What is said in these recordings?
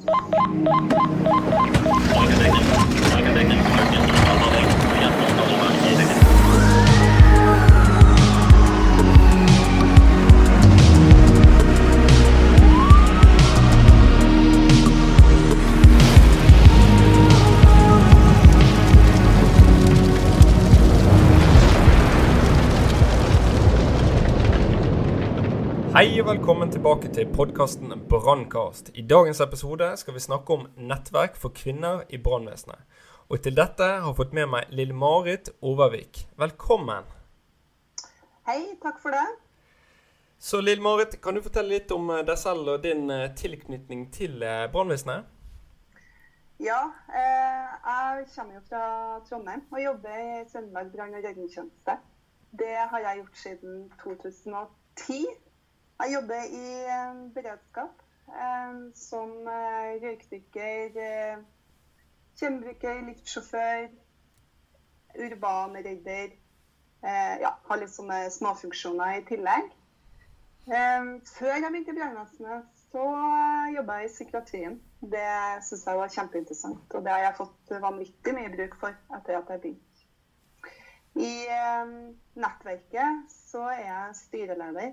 Hei og velkommen tilbake til podkasten Brannkast. I dagens episode skal vi snakke om nettverk for kvinner i brannvesenet. Og til dette har fått med meg Lille Marit Overvik. Velkommen. Hei, takk for det. Så Lille Marit, kan du fortelle litt om eh, deg selv og din eh, tilknytning til eh, brannvesenet? Ja, eh, jeg kommer jo fra Trondheim og jobber i Trøndelag brann- og redningstjeneste. Det har jeg gjort siden 2010. Jeg jobber i beredskap eh, som eh, røykdykker, eh, kjemibruker, liftsjåfør, urbanredder. Ja, har litt sånne småfunksjoner i tillegg. Før jeg begynte i brannvesenet, så jobba jeg i psykiatrien. Det syns jeg var kjempeinteressant, og det har jeg fått vanvittig mye bruk for etter at jeg begynte. I nettverket så er jeg styreleder.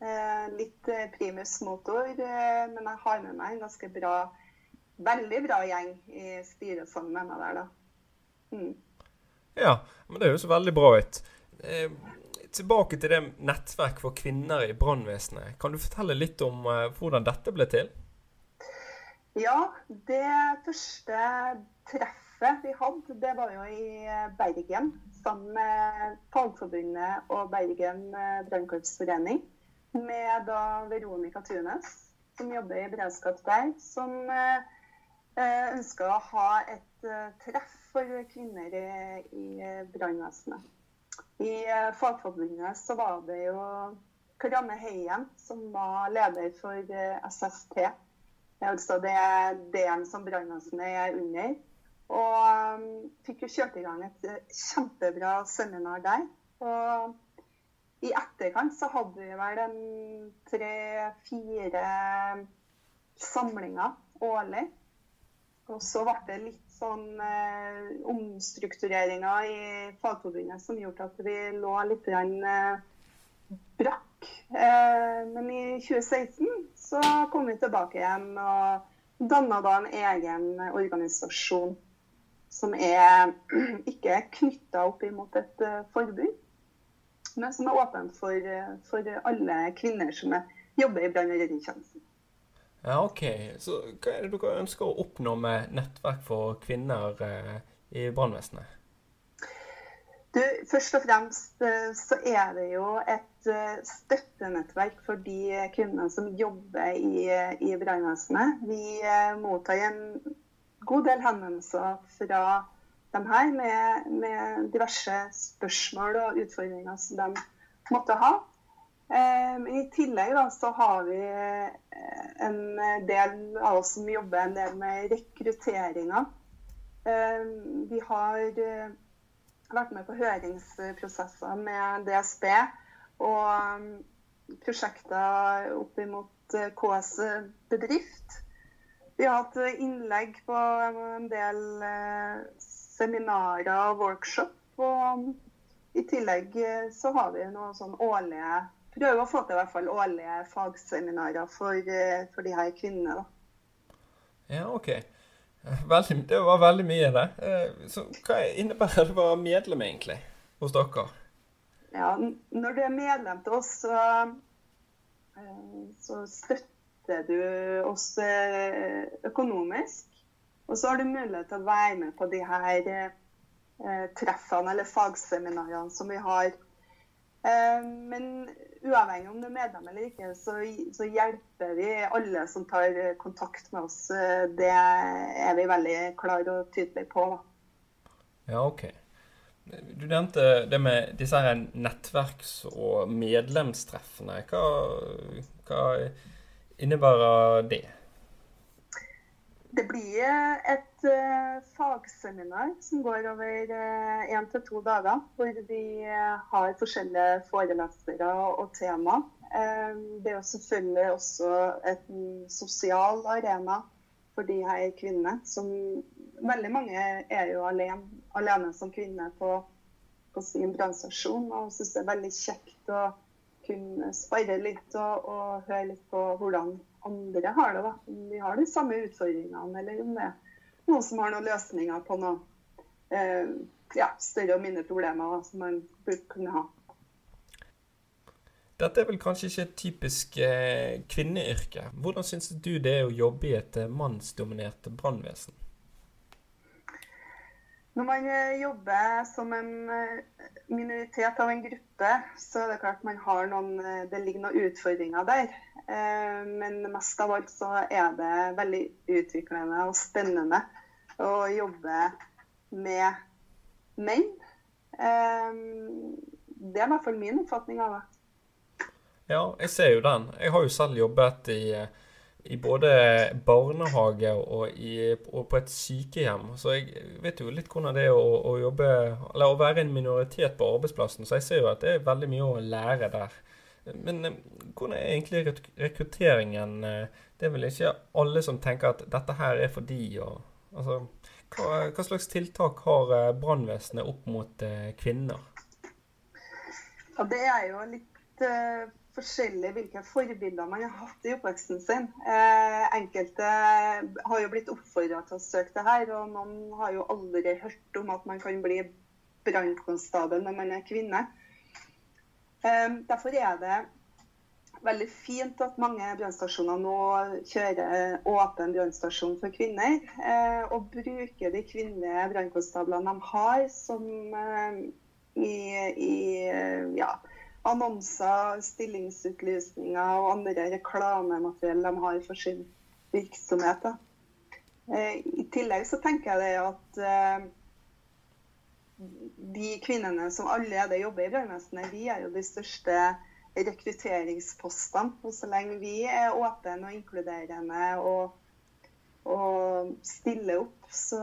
Eh, litt eh, primus motor, eh, men jeg har med meg en ganske bra, veldig bra gjeng i styret sammen med meg der, da. Mm. Ja, men det høres veldig bra ut. Eh, tilbake til det nettverk for kvinner i brannvesenet. Kan du fortelle litt om hvordan dette ble til? Ja, det første treffet vi hadde, det var jo i Bergen. Sammen med Fagforbundet og Bergen brannkorpsforening. Med da Veronica Tunes, som jobber i beredskap der. Som eh, ønska å ha et eh, treff for kvinner i, i eh, brannvesenet. I eh, Fagforbundet så var det jo Karianne Heien som var leder for eh, SST. Er altså det delen som brannvesenet er under. Og um, fikk jo kjørt i gang et eh, kjempebra seminar der. Og etterkant så hadde vi vel en tre-fire samlinger årlig. Og så ble det litt sånn eh, omstruktureringer i Fagforbundet som gjorde at vi lå litt grann, eh, brakk. Eh, men i 2016 så kom vi tilbake igjen og danna da en egen organisasjon som er ikke knytta opp imot et eh, forbund, men som er åpen for, eh, for alle kvinner som er, jobber i brann- og redningstjenesten. Ja, OK. Så hva er det dere ønsker å oppnå med nettverk for kvinner eh, i brannvesenet? Du, først og fremst eh, så er det jo et støttenettverk for de kvinnene som jobber i, i brannvesenet. Vi mottar en god del henvendelser fra dem her med, med diverse spørsmål og utfordringer som de måtte ha. Eh, I tillegg da, så har vi eh, en del av oss som jobber en del med rekrutteringer. Eh, Vi har eh, vært med på høringsprosesser med DSB og um, prosjekter opp imot eh, KS bedrift. Vi har hatt eh, innlegg på en del eh, seminarer og workshop. Og i tillegg eh, så har vi noen sånn årlige Prøver å få til i hvert fall årlige fagseminarer for, eh, for de her kvinnene. da. Ja, OK. Veldig, det var veldig mye, det. Eh, Så hva innebærer det å være medlem, egentlig, hos dere? Ja, når du er medlem til oss, så, så støtter du oss økonomisk. Og så har du mulighet til å være med på de her eh, treffene eller fagseminarene som vi har. Eh, Men uavhengig om du er medlem eller ikke, så, så hjelper vi alle som tar kontakt med oss. Eh, Det er vi veldig klare og tydelige på. Ja, OK. Du nevnte det med disse her nettverks- og medlemstreffene. Hva, hva innebærer det? Det blir et uh, fagseminar som går over én til to dager. Hvor vi eh, har forskjellige forelesere og tema. Uh, det er jo selvfølgelig også et sosial arena for de her kvinnene. Som veldig mange er jo alene, alene som kvinne på, på sin brannstasjon og syns det er veldig kjekt å kunne spare litt og, og, høre litt på hvordan andre har det. da. Om de har de samme utfordringene, eller om det er noen som har noen løsninger på noe eh, ja, større og mindre problemer da, som man burde kunne ha. Dette er vel kanskje ikke et typisk eh, kvinneyrke. Hvordan syns du det er å jobbe i et eh, mannsdominert brannvesen? Når man eh, jobber som en eh, minoritet av en gruppe, så er det klart man har noen, eh, det ligger noen utfordringer der. Men mest av alt så er det veldig utviklende og spennende å jobbe med menn. Det er i hvert fall min oppfatning av det. Ja, jeg ser jo den. Jeg har jo selv jobbet i, i både barnehage og, i, og, på et sykehjem. Så jeg vet jo litt hvordan det er å, å, jobbe Eller å være en minoritet på arbeidsplassen. Så jeg ser jo at det er veldig mye å lære der. Men eh, hvordan er egentlig rekrutteringen? Det er vel ikke alle som tenker at dette her er for de, og altså hva, hva slags tiltak har eh, brannvesenet opp mot eh, kvinner? Ja, det er jo litt forskjellig hvilke forbilder man har hatt i oppveksten sin. Eh, enkelte har jo blitt oppfordra til å søke det her, og noen har jo aldri hørt om at man kan bli brannkonstabel når man er kvinne. Eh, derfor er det veldig fint at mange brannstasjoner nå kjører åpen brannstasjon for kvinner. Eh, og bruker de kvinnelige brannkonstablene de har, som eh, i, i ja, annonser, stillingsutlysninger og andre reklamemateriell de har for sin virksomhet. Eh, I tillegg så tenker jeg at eh, de kvinnene som allerede jobber i brannvesenet, de er jo de største rekrutteringspostene. Og så lenge vi er åpne og inkluderende og, og stiller opp, så,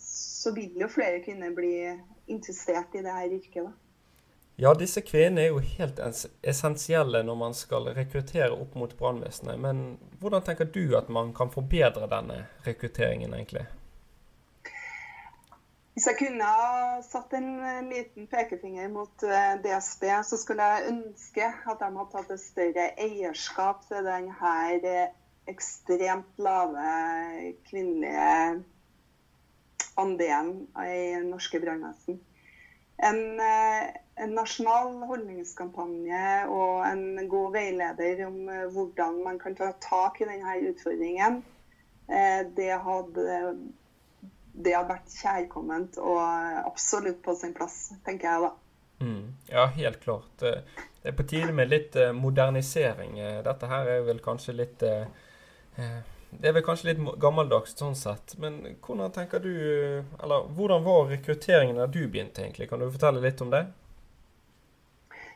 så, vil jo flere kvinner bli interessert i det her yrket. da. Ja, disse kvinnene er jo helt essensielle når man skal rekruttere opp mot brannvesenet. Men hvordan tenker du at man kan forbedre denne rekrutteringen, egentlig? Hvis jeg kunne ha satt en liten pekefinger mot eh, DSB, så skulle jeg ønske at de hadde tatt et større eierskap til denne eh, ekstremt lave kvinnelige andelen i norske brannvesen. En, eh, en, nasjonal holdningskampanje og en god veileder om hvordan man kan ta tak i denne utfordringen, det hadde det hadde vært kjærkomment og absolutt på sin plass, tenker jeg da. Mm. Ja, helt klart. Det er på tide med litt eh, modernisering. Eh, dette her er vel kanskje litt eh, Det er vel kanskje litt gammeldags sånn sett. Men hvordan tenker du Eller hvordan var rekrutteringen da du begynte, egentlig? Kan du fortelle litt om det?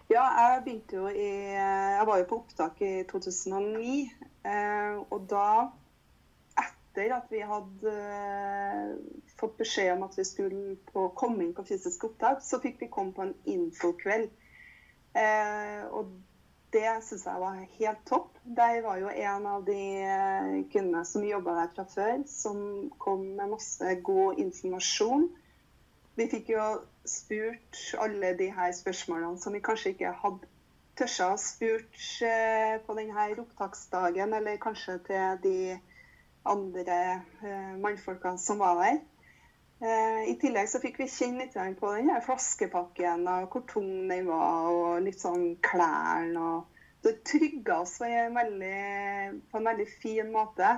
Ja, jeg begynte jo i Jeg var jo på opptak i 2009. Og da etter at vi hadde uh, fått beskjed om at vi skulle på, komme inn på fysisk opptak, så fikk vi komme på en infokveld. Uh, og det syns jeg var helt topp. Der var jo en av de kundene som jobba der fra før, som kom med masse god informasjon. Vi fikk jo spurt alle de her spørsmålene som vi kanskje ikke hadde tørsa å spurt på denne opptaksdagen, eller kanskje til de andre eh, mannfolkene som var der. Eh, I tillegg så fikk vi kjenne litt på den flaskepakken og hvor tung den var, og litt sånn klærne. Det trygga oss på en, veldig, på en veldig fin måte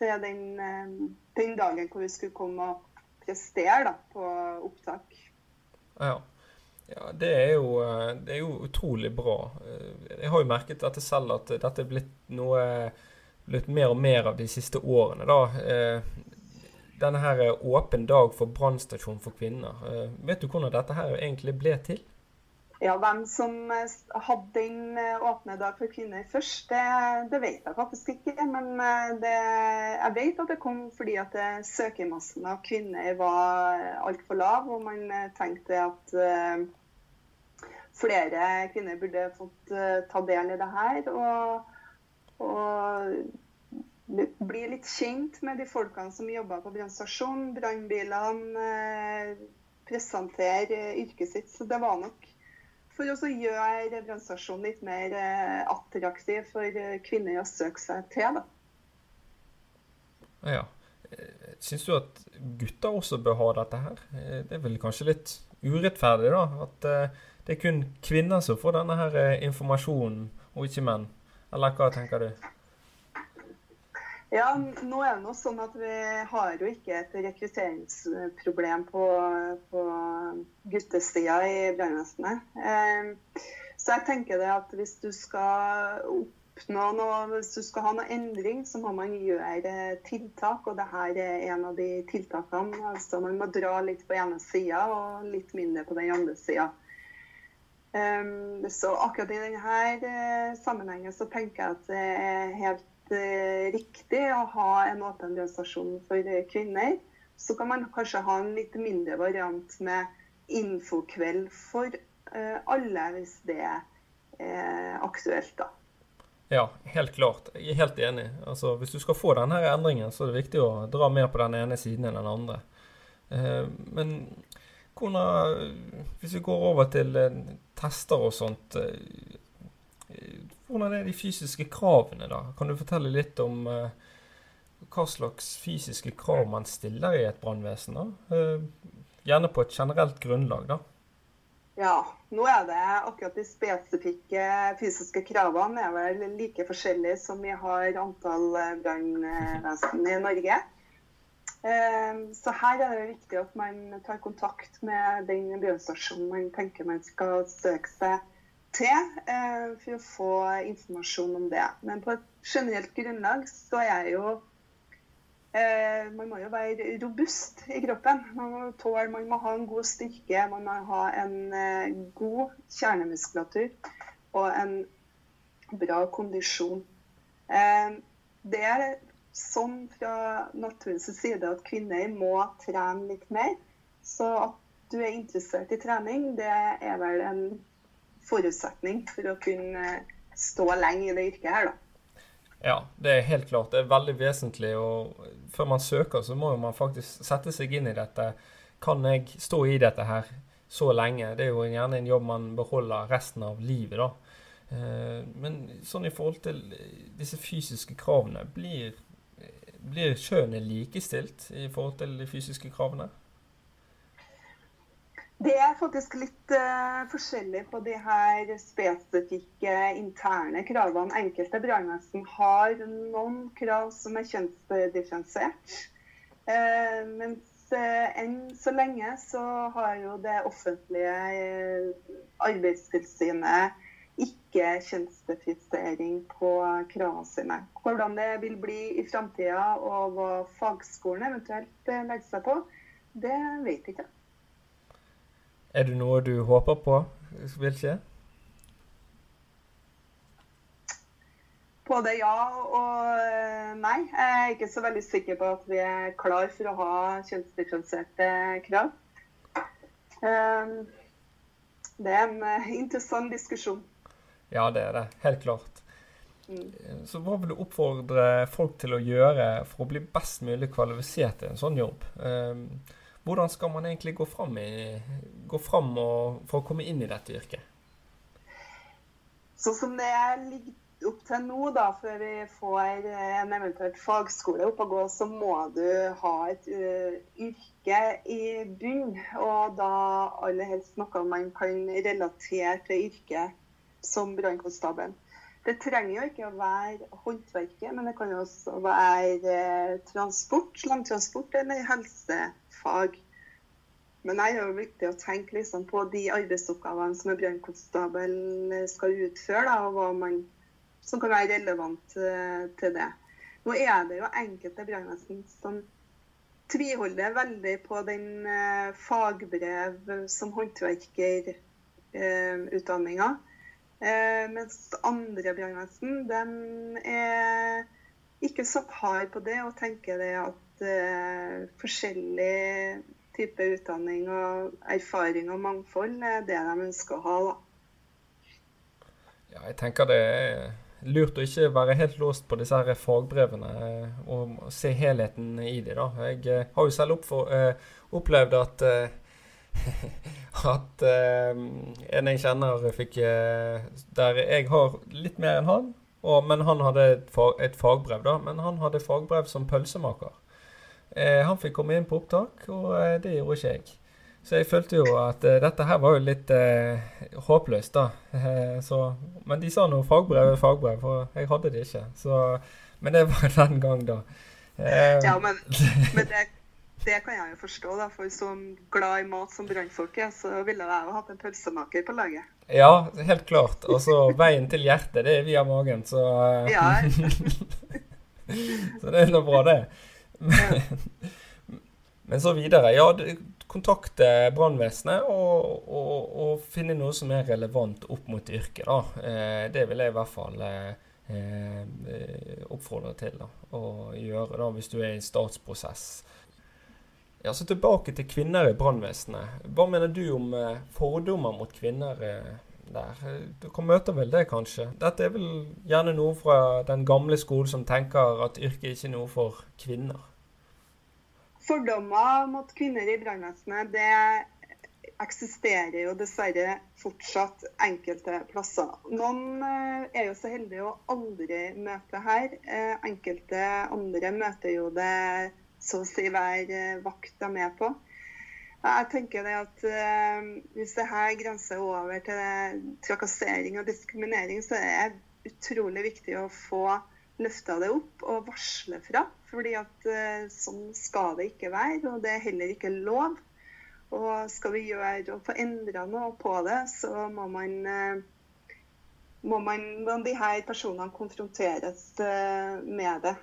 til den, eh, den, dagen hvor vi skulle komme og prestere da, på opptak. Ja. ja det, er jo, det er jo utrolig bra. Jeg har jo merket dette selv, at dette er blitt noe blitt mer og mer av de siste årene. da. Eh, denne her åpen dag for brannstasjon for kvinner. Eh, vet du hvordan dette her egentlig ble til? Ja, Hvem som eh, hadde den åpne dag for kvinner først, det, det vet jeg faktisk ikke. Men det, jeg vet at det kom fordi at søkermassen av kvinner var altfor lav. Og man tenkte at flere kvinner burde fått ta del i det her. Og og bli litt kjent med de folkene som jobba på brannstasjonen, brannbilene, eh, presentere yrket sitt. Så det var nok for å gjøre brannstasjonen litt mer eh, attraktiv for kvinner å søke seg til. da. Ja. Syns du at gutter også bør ha dette her? Det er vel kanskje litt urettferdig, da? At det er kun kvinner som får denne her informasjonen, og ikke menn? Eller hva tenker du? Ja, nå er det nå sånn at vi har jo ikke et rekrutteringsproblem på, på guttesida i brannvesenet. Eh, så jeg tenker det at hvis du skal oppnå noe, hvis du skal ha noe endring, så må man gjøre tiltak. Og dette er en av de tiltakene. Altså man må dra litt på ene sida og litt mindre på den andre sida. Um, så akkurat i denne uh, sammenhengen så tenker jeg at det er helt uh, riktig å ha en åpen organisasjon for kvinner. Så kan man kanskje ha en litt mindre variant med infokveld for uh, alle, hvis det er aktuelt, da. Ja, helt klart. Jeg er helt enig. Altså, hvis du skal få denne endringen, så er det viktig å dra mer på den ene siden enn den andre. men hvordan, hvis vi går over til eh, tester og sånt eh, Hvordan er de fysiske kravene, da? Kan du fortelle litt om uh, hva slags fysiske krav man stiller i et brannvesen? Gjerne på et generelt grunnlag, da. Ja, nå er det akkurat de spesifikke fysiske kravene er vel like forskjellige som vi har antall brannvesen i Norge. Så her er det viktig at man tar kontakt med den brannstasjonen man tenker man skal søke seg til, eh, for å få informasjon om det. Men på et generelt grunnlag så er jo eh, man må jo være robust i kroppen. Man må, tåle, man må ha en god styrke, man må ha en eh, god kjernemuskulatur og en bra kondisjon. Ehm, det er sånn fra naturens side at kvinner må trene litt mer. Så at du er interessert i trening, det er vel en forutsetning for å kunne stå lenge i det yrket her, da. Ja, det er helt klart. Det er veldig vesentlig. og Før man søker, så må man faktisk sette seg inn i dette. Kan jeg stå i dette her så lenge? Det er jo gjerne en jobb man beholder resten av livet, da. Eh, men sånn i forhold til disse fysiske kravene, blir blir kjønnet likestilt i forhold til de fysiske kravene? Det er faktisk litt uh, forskjellig på de her spesifikke interne kravene. Enkelte brannvesen har noen krav som er kjønnsdifferensiert. Uh, mens uh, enn så lenge så har jo det offentlige Arbeidstilsynet ikke kjønnsdifferensiering på kravene sine. Hvordan det vil bli i framtida og hva fagskolen eventuelt legger seg på, det vet jeg ikke. Er det noe du håper på vil skje? Både ja og eh, nei. Jeg er ikke så veldig sikker på at vi er klar for å ha kjønnsdifferensierte krav. Eh, det er en interessant diskusjon. Ja, det er det. Helt klart. Mm. Så hva vil du oppfordre folk til å gjøre for å bli best mulig kvalifisert til en sånn jobb? Ehm, hvordan skal man egentlig gå fram, i, gå fram for å komme inn i dette yrket? Sånn som det ligger opp til nå, da, før vi får en eventuelt fagskole opp og gå, så må du ha et uh, yrke i bunn. Og da aller helst noe man kan relatere til yrket som brannkonstabel. Det trenger jo ikke å være håndverket, men det kan jo også være eh, transport, langtransport eller helsefag. Men det er jo viktig å tenke liksom på de arbeidsoppgavene som en brannkonstabel skal utføre, da, og hva man, som kan være relevant uh, til det. Nå er det jo enkelte brannvesen som tviholder veldig på den uh, fagbrev som håndverkerutdanninga. Eh, mens andre brannvesen er ikke så hard på det og tenker det at eh, forskjellig type utdanning og erfaring og mangfold er det de ønsker å ha. da. Ja, jeg tenker det er lurt å ikke være helt låst på disse her fagbrevene eh, og se helheten i de da. Jeg eh, har jo selv opplevd at at en jeg kjenner fikk Der jeg har litt mer enn han, og, men han hadde et, fag, et, fagbrev, da. Men han hadde fagbrev som pølsemaker. Han fikk komme inn på opptak, og det gjorde ikke jeg. Så jeg følte jo at uh, dette her var jo litt håpløst, da. Så, men de sa nå fagbrev er fagbrev, for jeg hadde det ikke. Så, men det var den gang, da. ja, men, men det, det, kan jeg jo forstå, da. For som glad i mat som brannfolk er, så ville jeg jo hatt en pølsemaker på laget. Ja, helt klart. Og så veien til hjertet, det er via magen, så Ja. så det er nå bra, det. Men, så videre. Ja, kontakte brannvesenet og, og, og, finne noe som er relevant opp mot yrket. Da. Eh, det vil jeg i hvert fall eh, eh oppfordre til da, å gjøre da, hvis du er i startsprosess. Ja, så Tilbake til kvinner i brannvesenet. Hva mener du om fordommer mot kvinner eh, der? Dere møter vel det, kanskje? Dette er vel gjerne noe fra den gamle skolen som tenker at yrket ikke er noe for kvinner? Fordommer mot kvinner i brannvesenet det eksisterer jo dessverre fortsatt enkelte plasser. Noen eh, er jo så heldige å aldri møte her. Eh, enkelte andre møter jo det så å si hver eh, vakt de er med på. Jeg tenker det at Hvis det her grenser over til trakassering og diskriminering, så er det utrolig viktig å få løfta det opp og varsle fra. Fordi at uh, sånn skal det ikke være, og det er heller ikke lov. Og skal vi gjøre og få endra noe på det, så må man uh, må, man, de her personene konfronteres eh, med det.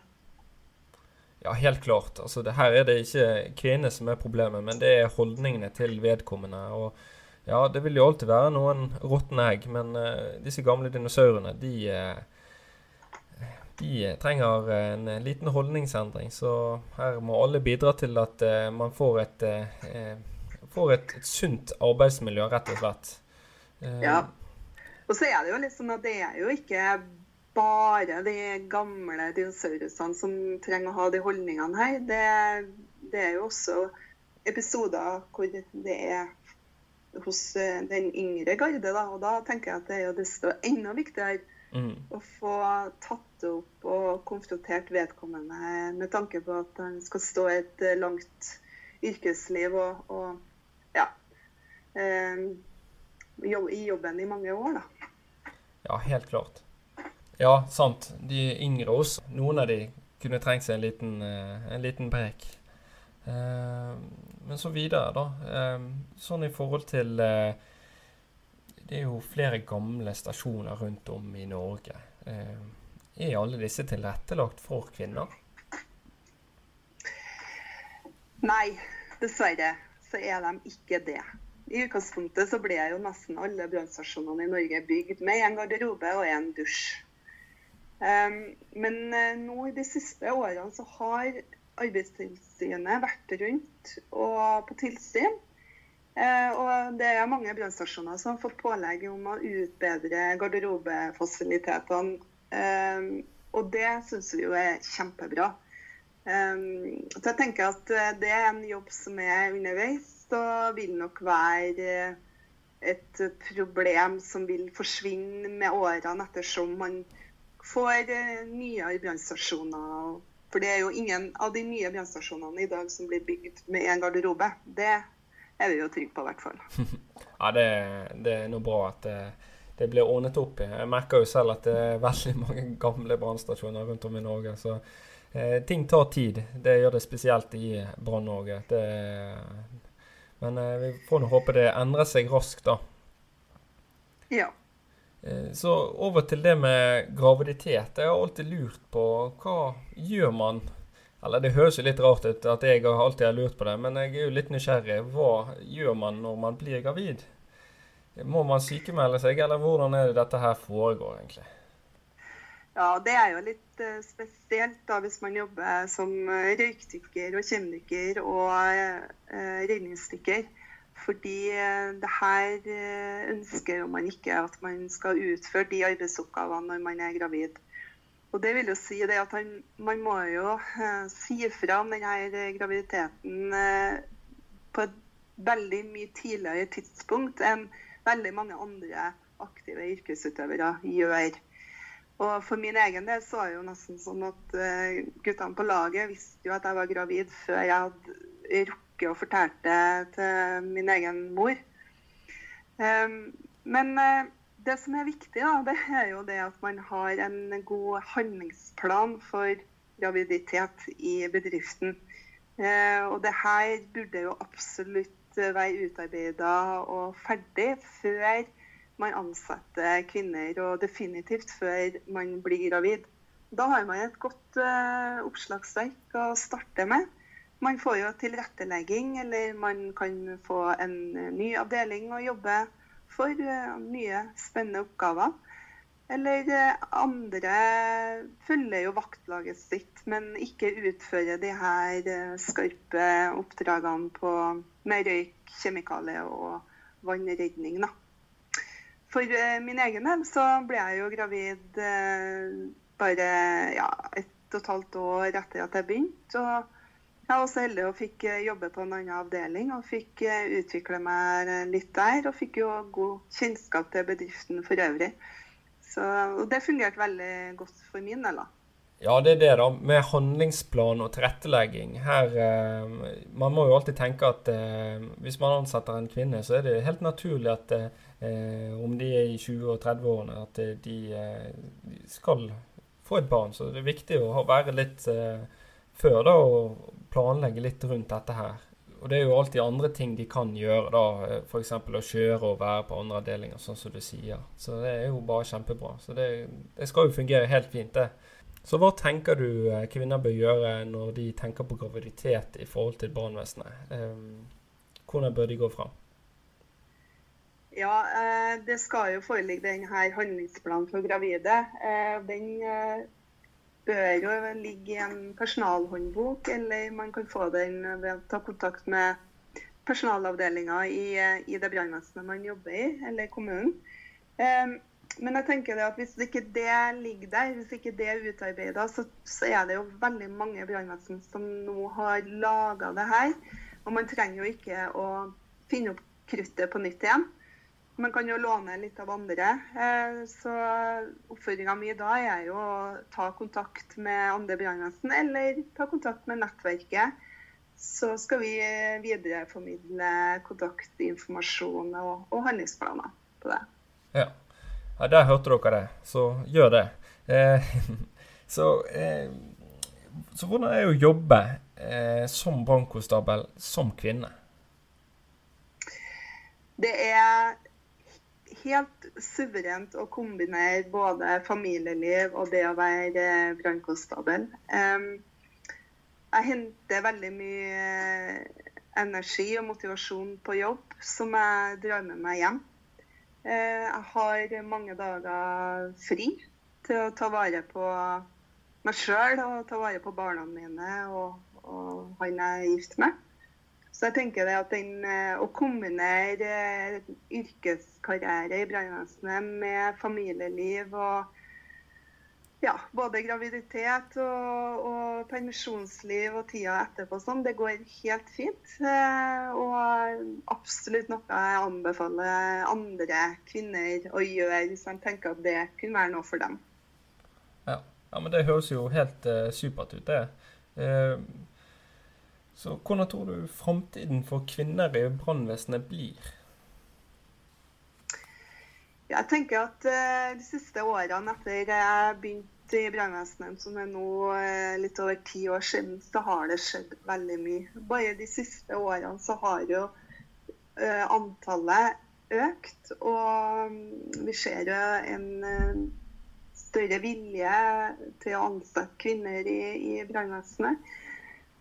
Ja, helt klart. Altså, det her er det ikke kvinner som er problemet, men det er holdningene til vedkommende. og ja, Det vil jo alltid være noen råtne egg, men uh, disse gamle dinosaurene de, uh, de trenger en liten holdningsendring. Så her må alle bidra til at uh, man får et, får et, et, sunt arbeidsmiljø, rett og slett. Ja. Og så er det jo sånn at det er jo ikke bare de gamle dinosaurusene som trenger å ha de holdningene her. Det, det er jo også episoder hvor det er hos den yngre garde. Da, og da tenker jeg at det er jo desto enda viktigere Mm. Å få tatt opp og konfrontert vedkommende med tanke på at han skal stå et eh, langt yrkesliv og, og ja eh, i jobben i mange år, da. Ja, helt klart. Ja, sant. De yngre oss, noen av de kunne trengt seg en liten, eh, en liten prek. Eh, men så videre, da. Sånn i forhold til det er jo flere gamle stasjoner rundt om i Norge. Eh, er alle disse tilrettelagt for kvinner? Nei, dessverre så er de ikke det. I utgangspunktet så ble jo nesten alle brannstasjonene i Norge bygd med en garderobe og en dusj. Um, men uh, nå i de siste årene så har Arbeidstilsynet vært rundt og på tilsyn Eh, og det er mange brannstasjoner som har fått pålegg om å utbedre garderobefasilitetene. Eh, og det syns vi jo er kjempebra. Eh, så jeg tenker at det er en jobb som er underveis, og vil nok være et problem som vil forsvinne med årene ettersom man får nye brannstasjoner. For det er jo ingen av de nye brannstasjonene i dag som blir bygd med en garderobe. Det er vi jo trygge på, i hvert fall. ja, det, det, er noe bra at det, det blir ordnet opp i. Jeg merker jo selv at det er veldig mange gamle brannstasjoner rundt om i Norge. Så eh, ting tar tid. Det gjør det spesielt i Brann-Norge. Men eh, vi får nå håpe det endrer seg raskt, da. Ja. Eh, så over til det med graviditet. Jeg har alltid lurt på hva gjør man eller det høres jo litt rart ut at jeg alltid har lurt på det, men jeg er jo litt nysgjerrig. Hva gjør man når man blir gravid? Må man sykemelde seg, eller hvordan er det dette her foregår egentlig? Ja, det er jo litt uh, spesielt da hvis man jobber som uh, røykdykker og kjemdykker og redningsdykker. Fordi det her ønsker man ikke at man skal utføre de arbeidsoppgavene når man er gravid. Og det vil jo si det at Man må jo eh, si fra om denne graviditeten eh, på et veldig mye tidligere tidspunkt enn veldig mange andre aktive yrkesutøvere gjør. Og For min egen del så var det jo nesten sånn at guttene på laget visste jo at jeg var gravid før jeg hadde rukket å og det til min egen mor. Um, men uh, det som er viktig, da, det er jo det at man har en god handlingsplan for graviditet i bedriften. Eh, og det her burde jo absolutt være utarbeida og ferdig før man ansetter kvinner, og definitivt før man blir gravid. Da har man et godt uh, oppslagsverk å starte med. Man får jo tilrettelegging, eller man kan få en ny avdeling å jobbe for eh, nye, spennende oppgaver. Eller eh, andre følger jo vaktlaget sitt, men ikke utfører de her eh, skarpe oppdragene på, med røyk, kjemikalier og vannredning. Da. For min egen del så ble jeg jo gravid bare ja, et og et halvt år etter at jeg begynte. og jeg var også heldig og fikk eh, jobbe på en annen avdeling og fikk eh, utvikle meg litt der. Og fikk jo god kjennskap til bedriften for øvrig. Så, og det fungerte veldig godt for min del. da. Ja, det er det, da. Med handlingsplan og tilrettelegging. Her eh, Man må jo alltid tenke at eh, hvis man ansetter en kvinne, så er det helt naturlig at eh, om de er i 20- og 30-årene, at de, de, skal få et barn. Så det er viktig å være litt før da, og planlegge litt rundt dette her. Og det er jo alltid andre ting de kan gjøre, da. F.eks. å kjøre og være på andre avdelinger, sånn som du sier. Så det er jo bare kjempebra. Så det, det skal jo fungere helt fint, det. Så hva tenker du eh, kvinner bør gjøre når de tenker på graviditet i forhold til brannvesenet? Eh, hvordan bør de gå fram? Ja, eh, det skal jo foreligge denne handlingsplanen for gravide. Den bør jo ligge i en personalhåndbok, eller man kan få den ved å ta kontakt med personalavdelinga i, i, det brannvesenet man jobber i, eller kommunen. Um, men jeg tenker at hvis ikke det ligger der, hvis ikke det er utarbeida, så, så, er det jo veldig mange brannvesen som nå har laga det her. Og man trenger jo ikke å finne opp kruttet på nytt igjen. Man kan jo låne litt av andre. Eh, så oppfordringa mi da er jo å ta kontakt med andre brannvesen, eller ta kontakt med nettverket. Så skal vi videreformidle kontaktinformasjon og, og handlingsplaner på det. Ja. ja, der hørte dere det. Så gjør det. Eh, så, eh, så, hvordan er det å jobbe eh, som brannkonstabel som kvinne? Det er helt suverent å kombinere både familieliv og det å være brannkonstabel. Jeg henter veldig mye energi og motivasjon på jobb som jeg drar med meg hjem. Eh, jeg har mange dager fri til å ta vare på meg sjøl og ta vare på barna mine og, og han jeg er gift med. Så jeg tenker det at den, eh, Å kombinere eh, yrkeskarriere i brannvesenet med familieliv og ja, både graviditet og, og, permisjonsliv og tida etterpå sånn, det går helt fint. Eh, og absolutt noe jeg anbefaler andre kvinner å gjøre hvis de tenker at det kunne være noe for dem. Ja, ja men det høres jo helt uh, supert ut, det. Uh, så hvordan tror du framtiden for kvinner i brannvesenet blir? Jeg tenker at uh, de siste årene etter jeg begynte i brannvesenet, som er nå uh, litt over ti år siden, så har det skjedd veldig mye. Bare de siste årene så har jo uh, antallet økt. Og um, vi ser jo en større vilje til å ansette kvinner i, i brannvesenet.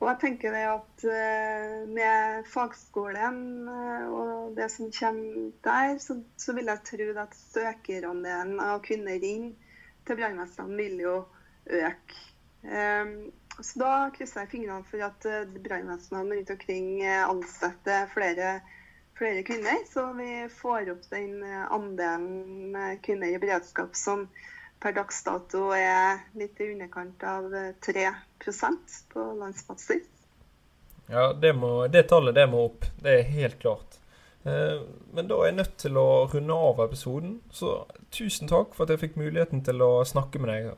Og jeg tenker det at eh, med fagskolen eh, og det som kommer der, så, så vil jeg tro at søkerandelen av kvinner inn til brannvesenene vil jo øke. Um, så da krysser jeg fingrene for at brannvesenene rundt omkring ansetter flere flere kvinner. Så vi får opp den andelen kvinner i beredskap som per dags dato er litt i underkant av 3% på landsbasis. Ja, det, må, det tallet det må opp. Det er helt klart. Eh, men da er jeg nødt til å runde av episoden. Så tusen takk for at jeg fikk muligheten til å snakke med deg.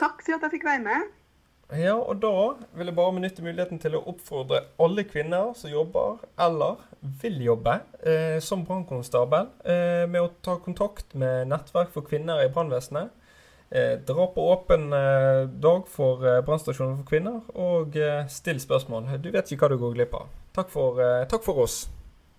Takk for at jeg fikk være med. Ja, og da vil jeg bare benytte muligheten til å oppfordre alle kvinner som jobber eller vil jobbe eh, som brannkonstabel, eh, med å ta kontakt med Nettverk for kvinner i brannvesenet. Eh, dra på åpen eh, dag for eh, brannstasjonen for kvinner, og eh, still spørsmål. Du vet ikke hva du går glipp av. Takk for, takk for oss.